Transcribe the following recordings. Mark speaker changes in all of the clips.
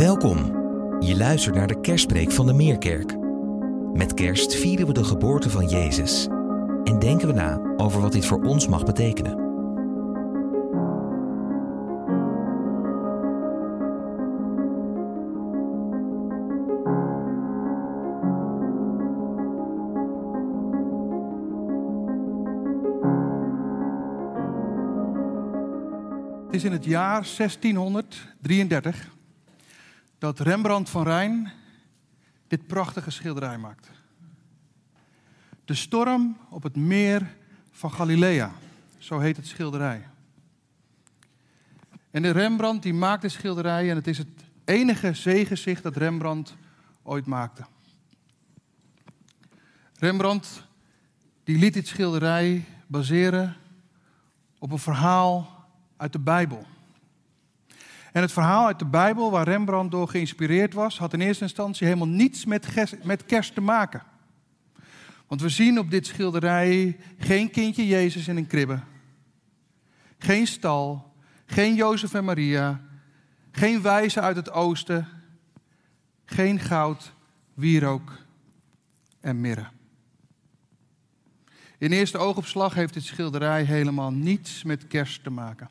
Speaker 1: Welkom. Je luistert naar de kerstpreek van de Meerkerk. Met kerst vieren we de geboorte van Jezus en denken we na over wat dit voor ons mag betekenen.
Speaker 2: Het is in het jaar 1633 dat Rembrandt van Rijn dit prachtige schilderij maakt. De storm op het meer van Galilea, zo heet het schilderij. En de Rembrandt die maakt dit schilderij en het is het enige zeegezicht dat Rembrandt ooit maakte. Rembrandt die liet dit schilderij baseren op een verhaal uit de Bijbel. En het verhaal uit de Bijbel, waar Rembrandt door geïnspireerd was, had in eerste instantie helemaal niets met, kerst te maken. Want we zien op dit schilderij geen kindje Jezus in een kribbe. Geen stal, geen Jozef en Maria, geen wijzen uit het oosten, geen goud, wierook en mirre. In eerste oogopslag heeft dit schilderij helemaal niets met kerst te maken.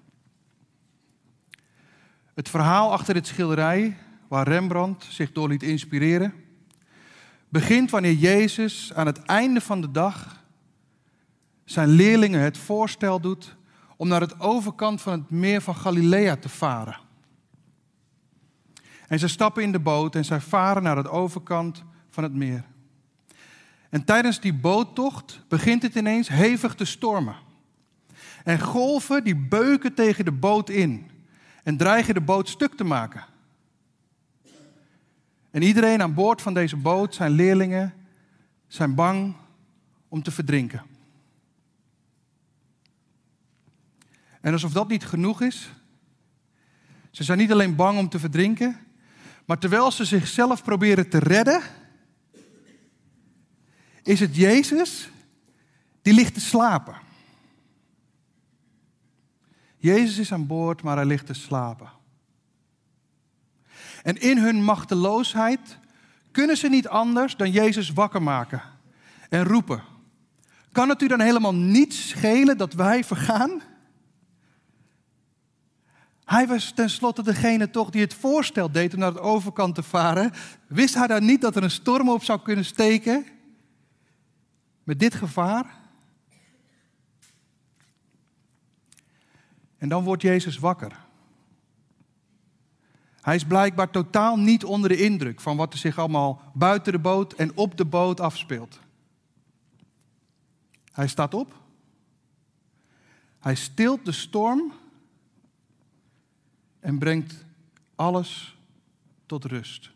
Speaker 2: Het verhaal achter dit schilderij, waar Rembrandt zich door liet inspireren, begint wanneer Jezus aan het einde van de dag zijn leerlingen het voorstel doet om naar het overkant van het meer van Galilea te varen. En ze stappen in de boot en zij varen naar het overkant van het meer. En tijdens die boottocht begint het ineens hevig te stormen. En golven die beuken tegen de boot in en dreigen de boot stuk te maken. En iedereen aan boord van deze boot, zijn leerlingen, zijn bang om te verdrinken. En alsof dat niet genoeg is, ze zijn niet alleen bang om te verdrinken, maar terwijl ze zichzelf proberen te redden, is het Jezus die ligt te slapen. Jezus is aan boord, maar hij ligt te slapen. En in hun machteloosheid kunnen ze niet anders dan Jezus wakker maken en roepen. Kan het u dan helemaal niet schelen dat wij vergaan? Hij was tenslotte degene toch die het voorstel deed om naar het overkant te varen. Wist hij dan niet dat er een storm op zou kunnen steken? Met dit gevaar? En dan wordt Jezus wakker. Hij is blijkbaar totaal niet onder de indruk van wat er zich allemaal buiten de boot en op de boot afspeelt. Hij staat op. Hij stilt de storm en brengt alles tot rust.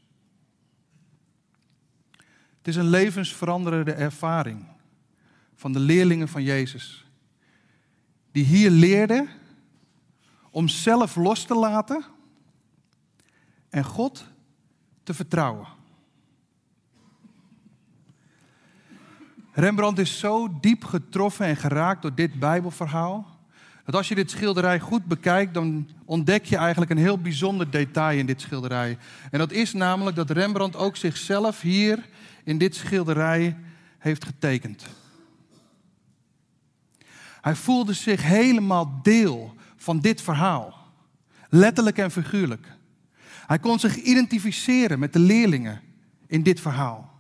Speaker 2: Het is een levensveranderende ervaring van de leerlingen van Jezus, die hier leerden om zelf los te laten en God te vertrouwen. Rembrandt is zo diep getroffen en geraakt door dit Bijbelverhaal. Dat als je dit schilderij goed bekijkt, dan ontdek je eigenlijk een heel bijzonder detail in dit schilderij. En dat is namelijk dat Rembrandt ook zichzelf hier in dit schilderij heeft getekend. Hij voelde zich helemaal deel van dit verhaal. Letterlijk en figuurlijk. Hij kon zich identificeren met de leerlingen in dit verhaal.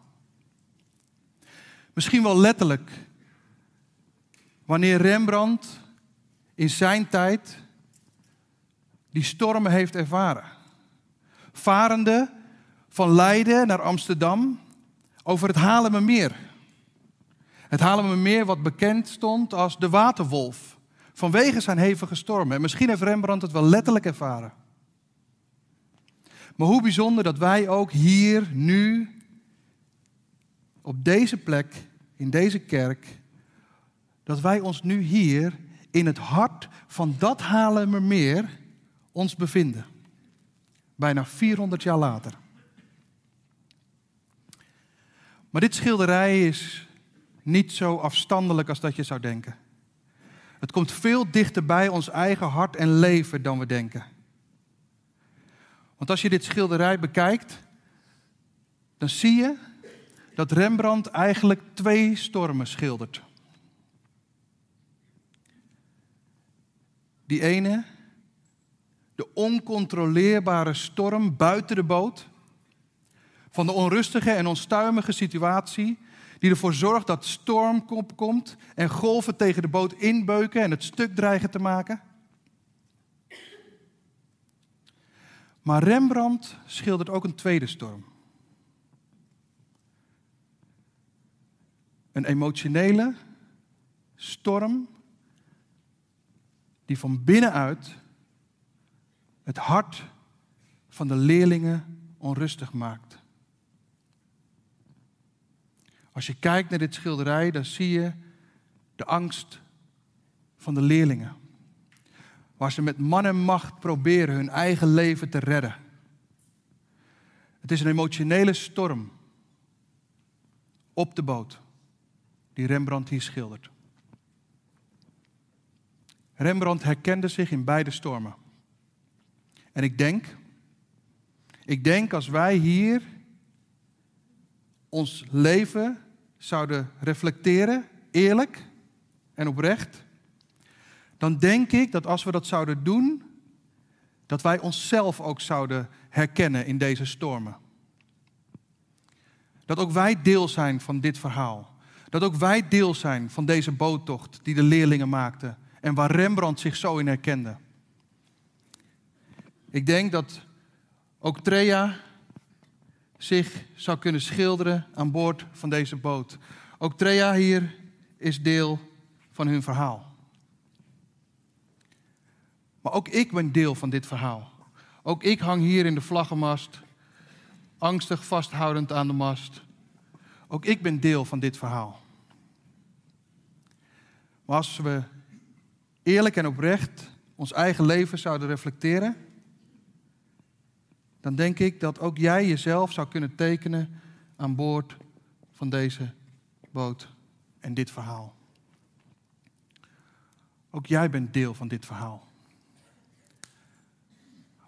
Speaker 2: Misschien wel letterlijk. Wanneer Rembrandt in zijn tijd die stormen heeft ervaren. Varende van Leiden naar Amsterdam over het Haarlemmermeer. Het Haarlemmermeer wat bekend stond als de waterwolf. Vanwege zijn hevige stormen. En misschien heeft Rembrandt het wel letterlijk ervaren. Maar hoe bijzonder dat wij ook hier, nu, op deze plek, in deze kerk, dat wij ons nu hier in het hart van dat Haarlemmermeer ons bevinden. Bijna 400 jaar later. Maar dit schilderij is niet zo afstandelijk als dat je zou denken. Het komt veel dichter bij ons eigen hart en leven dan we denken. Want als je dit schilderij bekijkt, dan zie je dat Rembrandt eigenlijk twee stormen schildert. Die ene, de oncontroleerbare storm buiten de boot, van de onrustige en onstuimige situatie die ervoor zorgt dat storm komt en golven tegen de boot inbeuken en het stuk dreigen te maken. Maar Rembrandt schildert ook een tweede storm. Een emotionele storm die van binnenuit het hart van de leerlingen onrustig maakt. Als je kijkt naar dit schilderij, dan zie je de angst van de leerlingen. Waar ze met man en macht proberen hun eigen leven te redden. Het is een emotionele storm op de boot die Rembrandt hier schildert. Rembrandt herkende zich in beide stormen. En ik denk, ik denk als wij hier ons leven zouden reflecteren, eerlijk en oprecht, dan denk ik dat als we dat zouden doen, dat wij onszelf ook zouden herkennen in deze stormen. Dat ook wij deel zijn van dit verhaal. Dat ook wij deel zijn van deze boottocht die de leerlingen maakten en waar Rembrandt zich zo in herkende. Ik denk dat ook Trea zich zou kunnen schilderen aan boord van deze boot. Ook Trea hier is deel van hun verhaal. Maar ook ik ben deel van dit verhaal. Ook ik hang hier in de vlaggenmast, angstig vasthoudend aan de mast. Ook ik ben deel van dit verhaal. Maar als we eerlijk en oprecht ons eigen leven zouden reflecteren, dan denk ik dat ook jij jezelf zou kunnen tekenen aan boord van deze boot en dit verhaal. Ook jij bent deel van dit verhaal.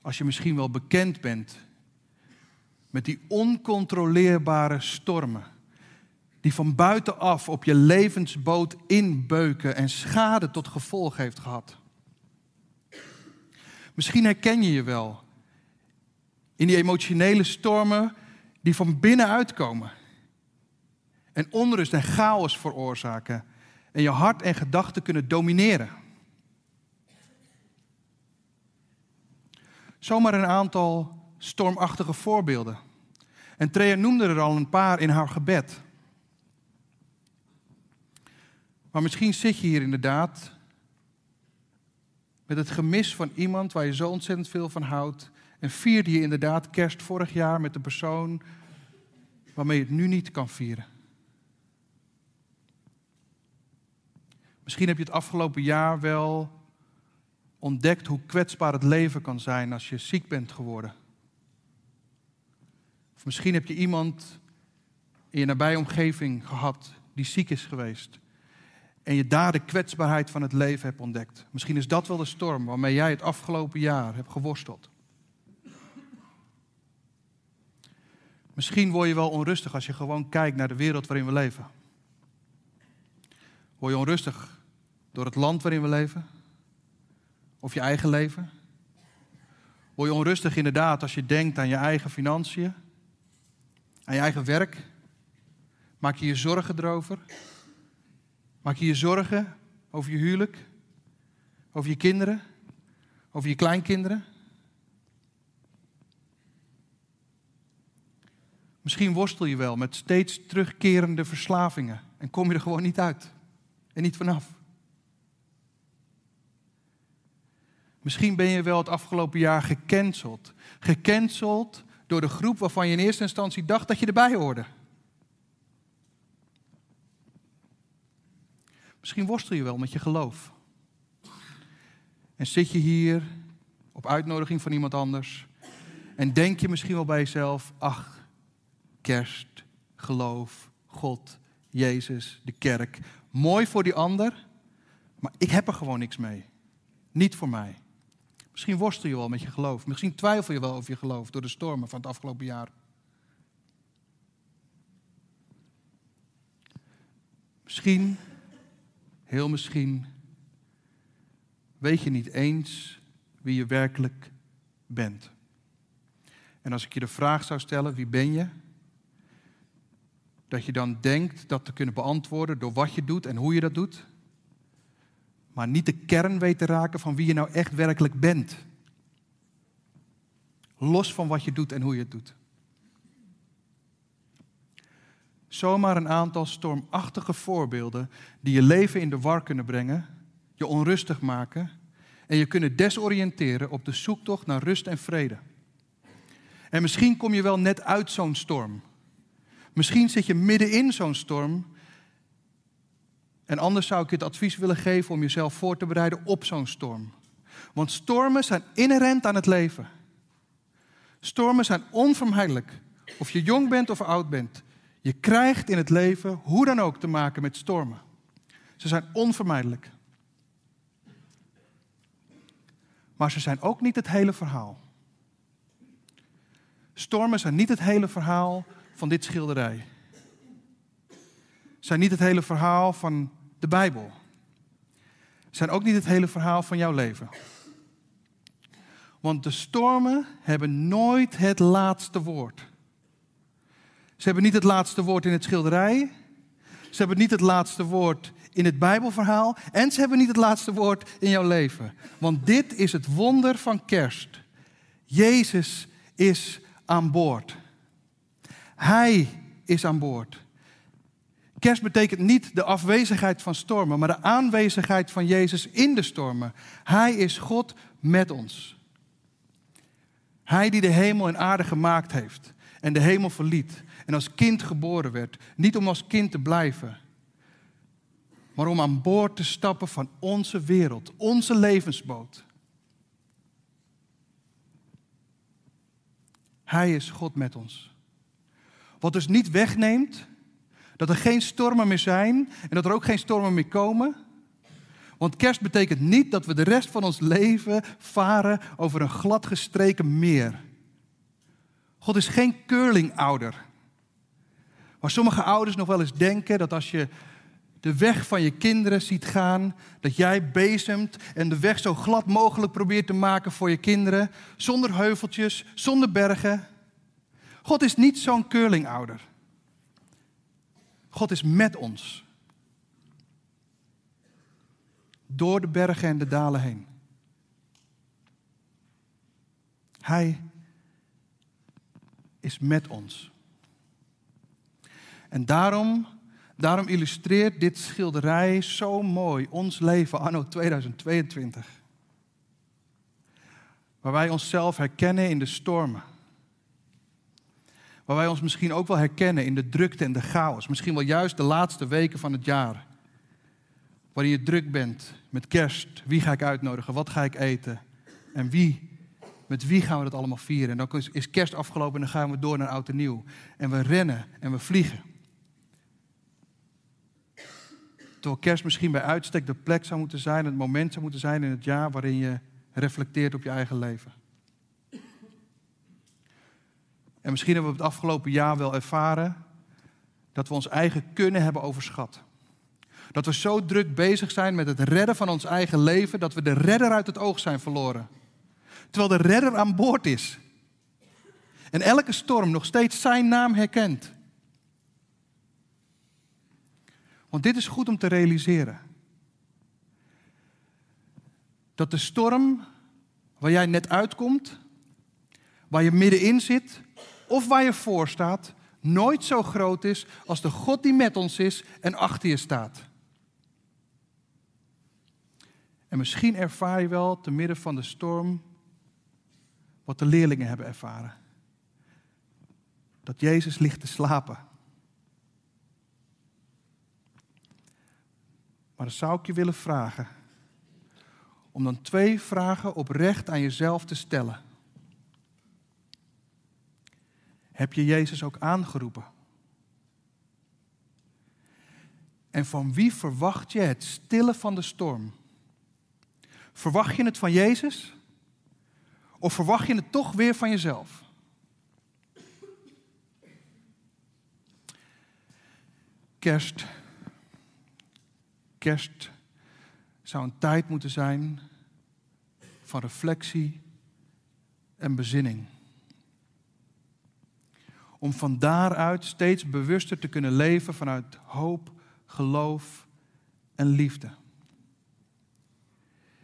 Speaker 2: Als je misschien wel bekend bent met die oncontroleerbare stormen, die van buitenaf op je levensboot inbeuken en schade tot gevolg heeft gehad. Misschien herken je je wel in die emotionele stormen die van binnenuit komen. En onrust en chaos veroorzaken. En je hart en gedachten kunnen domineren. Zomaar een aantal stormachtige voorbeelden. En Trea noemde er al een paar in haar gebed. Maar misschien zit je hier inderdaad met het gemis van iemand waar je zo ontzettend veel van houdt en vierde je inderdaad kerst vorig jaar met de persoon waarmee je het nu niet kan vieren. Misschien heb je het afgelopen jaar wel ontdekt hoe kwetsbaar het leven kan zijn als je ziek bent geworden. Of misschien heb je iemand in je nabije omgeving gehad die ziek is geweest. En je daar de kwetsbaarheid van het leven hebt ontdekt. Misschien is dat wel de storm waarmee jij het afgelopen jaar hebt geworsteld. Misschien word je wel onrustig als je gewoon kijkt naar de wereld waarin we leven. Word je onrustig door het land waarin we leven? Of je eigen leven? Word je onrustig inderdaad als je denkt aan je eigen financiën? Aan je eigen werk? Maak je je zorgen erover? Maak je je zorgen over je huwelijk? Over je kinderen? Over je kleinkinderen? Misschien worstel je wel met steeds terugkerende verslavingen en kom je er gewoon niet uit en niet vanaf. Misschien ben je wel het afgelopen jaar gecanceld. Gecanceld door de groep waarvan je in eerste instantie dacht dat je erbij hoorde. Misschien worstel je wel met je geloof. En zit je hier op uitnodiging van iemand anders en denk je misschien wel bij jezelf: ach, kerst, geloof, God, Jezus, de kerk. Mooi voor die ander, maar ik heb er gewoon niks mee. Niet voor mij. Misschien worstel je wel met je geloof. Misschien twijfel je wel over je geloof door de stormen van het afgelopen jaar. Misschien, heel misschien, weet je niet eens wie je werkelijk bent. En als ik je de vraag zou stellen, wie ben je? Dat je dan denkt dat te kunnen beantwoorden door wat je doet en hoe je dat doet. Maar niet de kern weet te raken van wie je nou echt werkelijk bent. Los van wat je doet en hoe je het doet. Zomaar een aantal stormachtige voorbeelden die je leven in de war kunnen brengen, je onrustig maken en je kunnen desoriënteren op de zoektocht naar rust en vrede. En misschien kom je wel net uit zo'n storm. Misschien zit je midden in zo'n storm. En anders zou ik je het advies willen geven om jezelf voor te bereiden op zo'n storm. Want stormen zijn inherent aan het leven. Stormen zijn onvermijdelijk. Of je jong bent of oud bent. Je krijgt in het leven hoe dan ook te maken met stormen. Ze zijn onvermijdelijk. Maar ze zijn ook niet het hele verhaal. Stormen zijn niet het hele verhaal van dit schilderij. Zijn niet het hele verhaal van de Bijbel. Zijn ook niet het hele verhaal van jouw leven. Want de stormen hebben nooit het laatste woord. Ze hebben niet het laatste woord in het schilderij. Ze hebben niet het laatste woord in het Bijbelverhaal. En ze hebben niet het laatste woord in jouw leven. Want dit is het wonder van kerst. Jezus is aan boord. Hij is aan boord. Kerst betekent niet de afwezigheid van stormen, maar de aanwezigheid van Jezus in de stormen. Hij is God met ons. Hij die de hemel en aarde gemaakt heeft en de hemel verliet en als kind geboren werd. Niet om als kind te blijven, maar om aan boord te stappen van onze wereld, onze levensboot. Hij is God met ons. Wat dus niet wegneemt dat er geen stormen meer zijn en dat er ook geen stormen meer komen. Want kerst betekent niet dat we de rest van ons leven varen over een gladgestreken meer. God is geen curlingouder. Waar sommige ouders nog wel eens denken dat als je de weg van je kinderen ziet gaan, dat jij bezemt en de weg zo glad mogelijk probeert te maken voor je kinderen, zonder heuveltjes, zonder bergen. God is niet zo'n curlingouder. God is met ons. Door de bergen en de dalen heen. Hij is met ons. En daarom, daarom illustreert dit schilderij zo mooi ons leven anno 2022. Waar wij onszelf herkennen in de stormen. Waar wij ons misschien ook wel herkennen in de drukte en de chaos. Misschien wel juist de laatste weken van het jaar. Waarin je druk bent met kerst. Wie ga ik uitnodigen? Wat ga ik eten? En wie met wie gaan we dat allemaal vieren? En dan is kerst afgelopen en dan gaan we door naar oud en nieuw. En we rennen en we vliegen. Terwijl kerst misschien bij uitstek de plek zou moeten zijn, het moment zou moeten zijn in het jaar waarin je reflecteert op je eigen leven. En misschien hebben we het afgelopen jaar wel ervaren dat we ons eigen kunnen hebben overschat. Dat we zo druk bezig zijn met het redden van ons eigen leven dat we de redder uit het oog zijn verloren. Terwijl de redder aan boord is. En elke storm nog steeds zijn naam herkent. Want dit is goed om te realiseren. Dat de storm waar jij net uitkomt, waar je middenin zit of waar je voor staat, nooit zo groot is als de God die met ons is en achter je staat. En misschien ervaar je wel te midden van de storm wat de leerlingen hebben ervaren. Dat Jezus ligt te slapen. Maar dan zou ik je willen vragen om dan twee vragen oprecht aan jezelf te stellen. Heb je Jezus ook aangeroepen? En van wie verwacht je het stillen van de storm? Verwacht je het van Jezus? Of verwacht je het toch weer van jezelf? Kerst. Kerst zou een tijd moeten zijn van reflectie en bezinning. Om van daaruit steeds bewuster te kunnen leven vanuit hoop, geloof en liefde.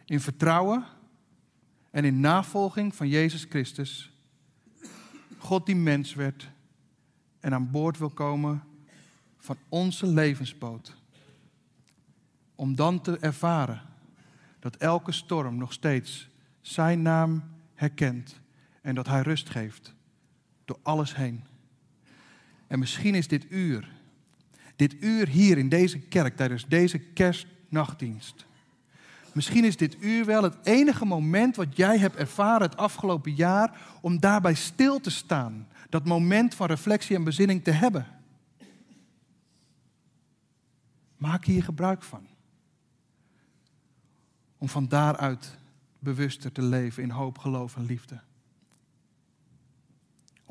Speaker 2: In vertrouwen en in navolging van Jezus Christus, God die mens werd en aan boord wil komen van onze levensboot. Om dan te ervaren dat elke storm nog steeds zijn naam herkent en dat hij rust geeft door alles heen. En misschien is dit uur, dit uur hier in deze kerk tijdens deze kerstnachtdienst, misschien is dit uur wel het enige moment wat jij hebt ervaren het afgelopen jaar om daarbij stil te staan, dat moment van reflectie en bezinning te hebben. Maak hier gebruik van. Om van daaruit bewuster te leven in hoop, geloof en liefde.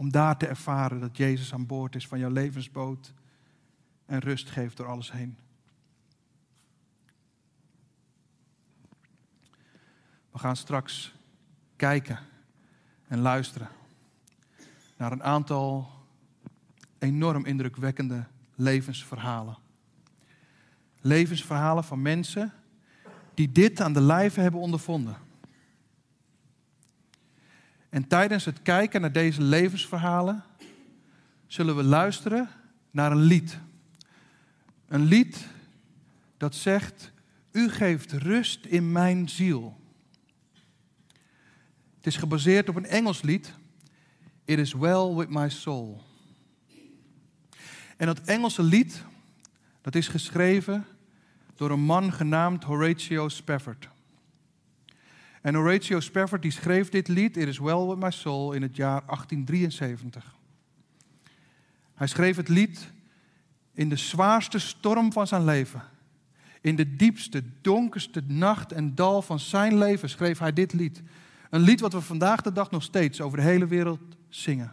Speaker 2: Om daar te ervaren dat Jezus aan boord is van jouw levensboot en rust geeft door alles heen. We gaan straks kijken en luisteren naar een aantal enorm indrukwekkende levensverhalen. Levensverhalen van mensen die dit aan de lijve hebben ondervonden. En tijdens het kijken naar deze levensverhalen zullen we luisteren naar een lied. Een lied dat zegt, u geeft rust in mijn ziel. Het is gebaseerd op een Engels lied. It is well with my soul. En dat Engelse lied, dat is geschreven door een man genaamd Horatio Spafford. En Horatio Spafford die schreef dit lied, It is Well With My Soul, in het jaar 1873. Hij schreef het lied in de zwaarste storm van zijn leven. In de diepste, donkerste nacht en dal van zijn leven schreef hij dit lied. Een lied wat we vandaag de dag nog steeds over de hele wereld zingen.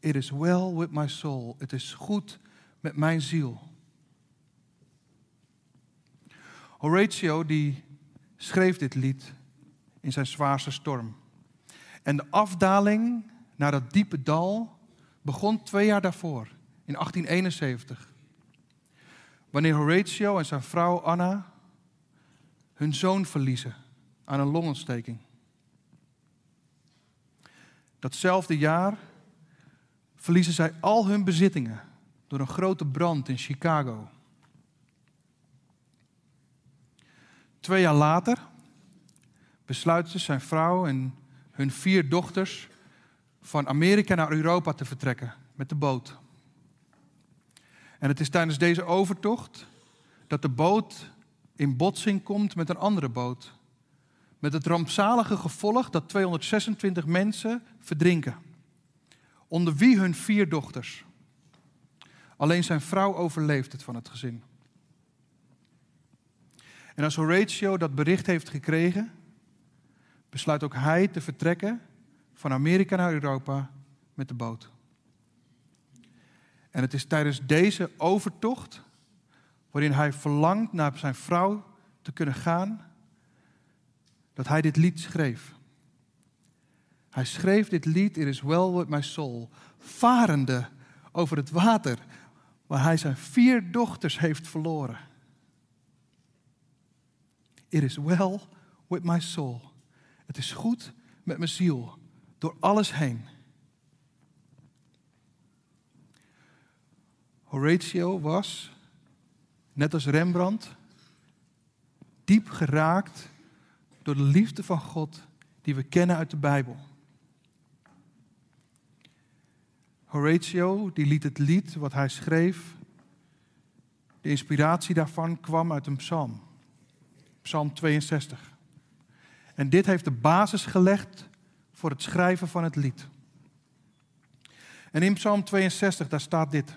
Speaker 2: It is well with my soul. Het is goed met mijn ziel. Horatio die schreef dit lied in zijn zwaarste storm. En de afdaling naar dat diepe dal begon twee jaar daarvoor, in 1871. Wanneer Horatio en zijn vrouw Anna hun zoon verliezen aan een longontsteking. Datzelfde jaar verliezen zij al hun bezittingen door een grote brand in Chicago. Twee jaar later besluiten zijn vrouw en hun vier dochters van Amerika naar Europa te vertrekken met de boot. En het is tijdens deze overtocht dat de boot in botsing komt met een andere boot. Met het rampzalige gevolg dat 226 mensen verdrinken. Onder wie hun vier dochters. Alleen zijn vrouw overleeft het van het gezin. En als Horatio dat bericht heeft gekregen, besluit ook hij te vertrekken van Amerika naar Europa met de boot. En het is tijdens deze overtocht, waarin hij verlangt naar zijn vrouw te kunnen gaan, dat hij dit lied schreef. Hij schreef dit lied, It is well with my soul, varende over het water, waar hij zijn vier dochters heeft verloren. It is well with my soul. Het is goed met mijn ziel, door alles heen. Horatio was, net als Rembrandt, diep geraakt door de liefde van God die we kennen uit de Bijbel. Horatio die liet het lied wat hij schreef, de inspiratie daarvan kwam uit een psalm, Psalm 62. En dit heeft de basis gelegd voor het schrijven van het lied. En in Psalm 62, daar staat dit.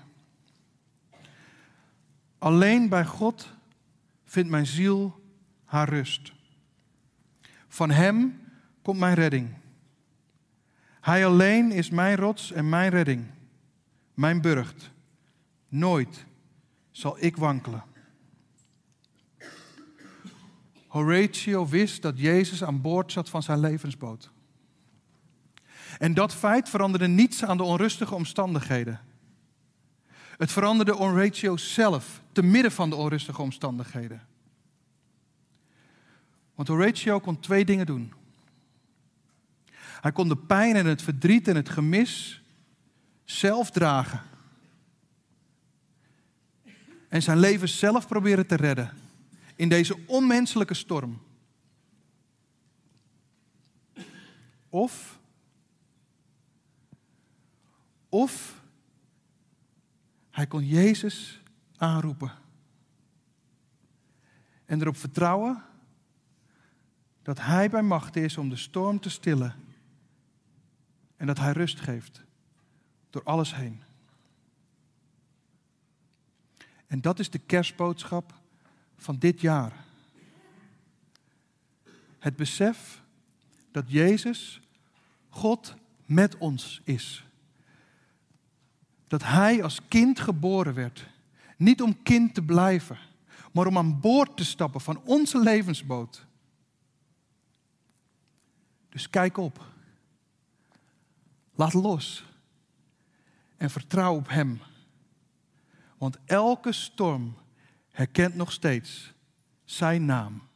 Speaker 2: Alleen bij God vindt mijn ziel haar rust. Van Hem komt mijn redding. Hij alleen is mijn rots en mijn redding, mijn burcht. Nooit zal ik wankelen. Horatio wist dat Jezus aan boord zat van zijn levensboot. En dat feit veranderde niets aan de onrustige omstandigheden. Het veranderde Horatio zelf, te midden van de onrustige omstandigheden. Want Horatio kon twee dingen doen. Hij kon de pijn en het verdriet en het gemis zelf dragen. En zijn leven zelf proberen te redden in deze onmenselijke storm. Of, of hij kon Jezus aanroepen. En erop vertrouwen dat Hij bij macht is om de storm te stillen. En dat Hij rust geeft door alles heen. En dat is de kerstboodschap van dit jaar. Het besef dat Jezus, God met ons is. Dat Hij als kind geboren werd. Niet om kind te blijven, maar om aan boord te stappen van onze levensboot. Dus kijk op. Laat los. En vertrouw op Hem. Want elke storm herkent nog steeds Zijn naam.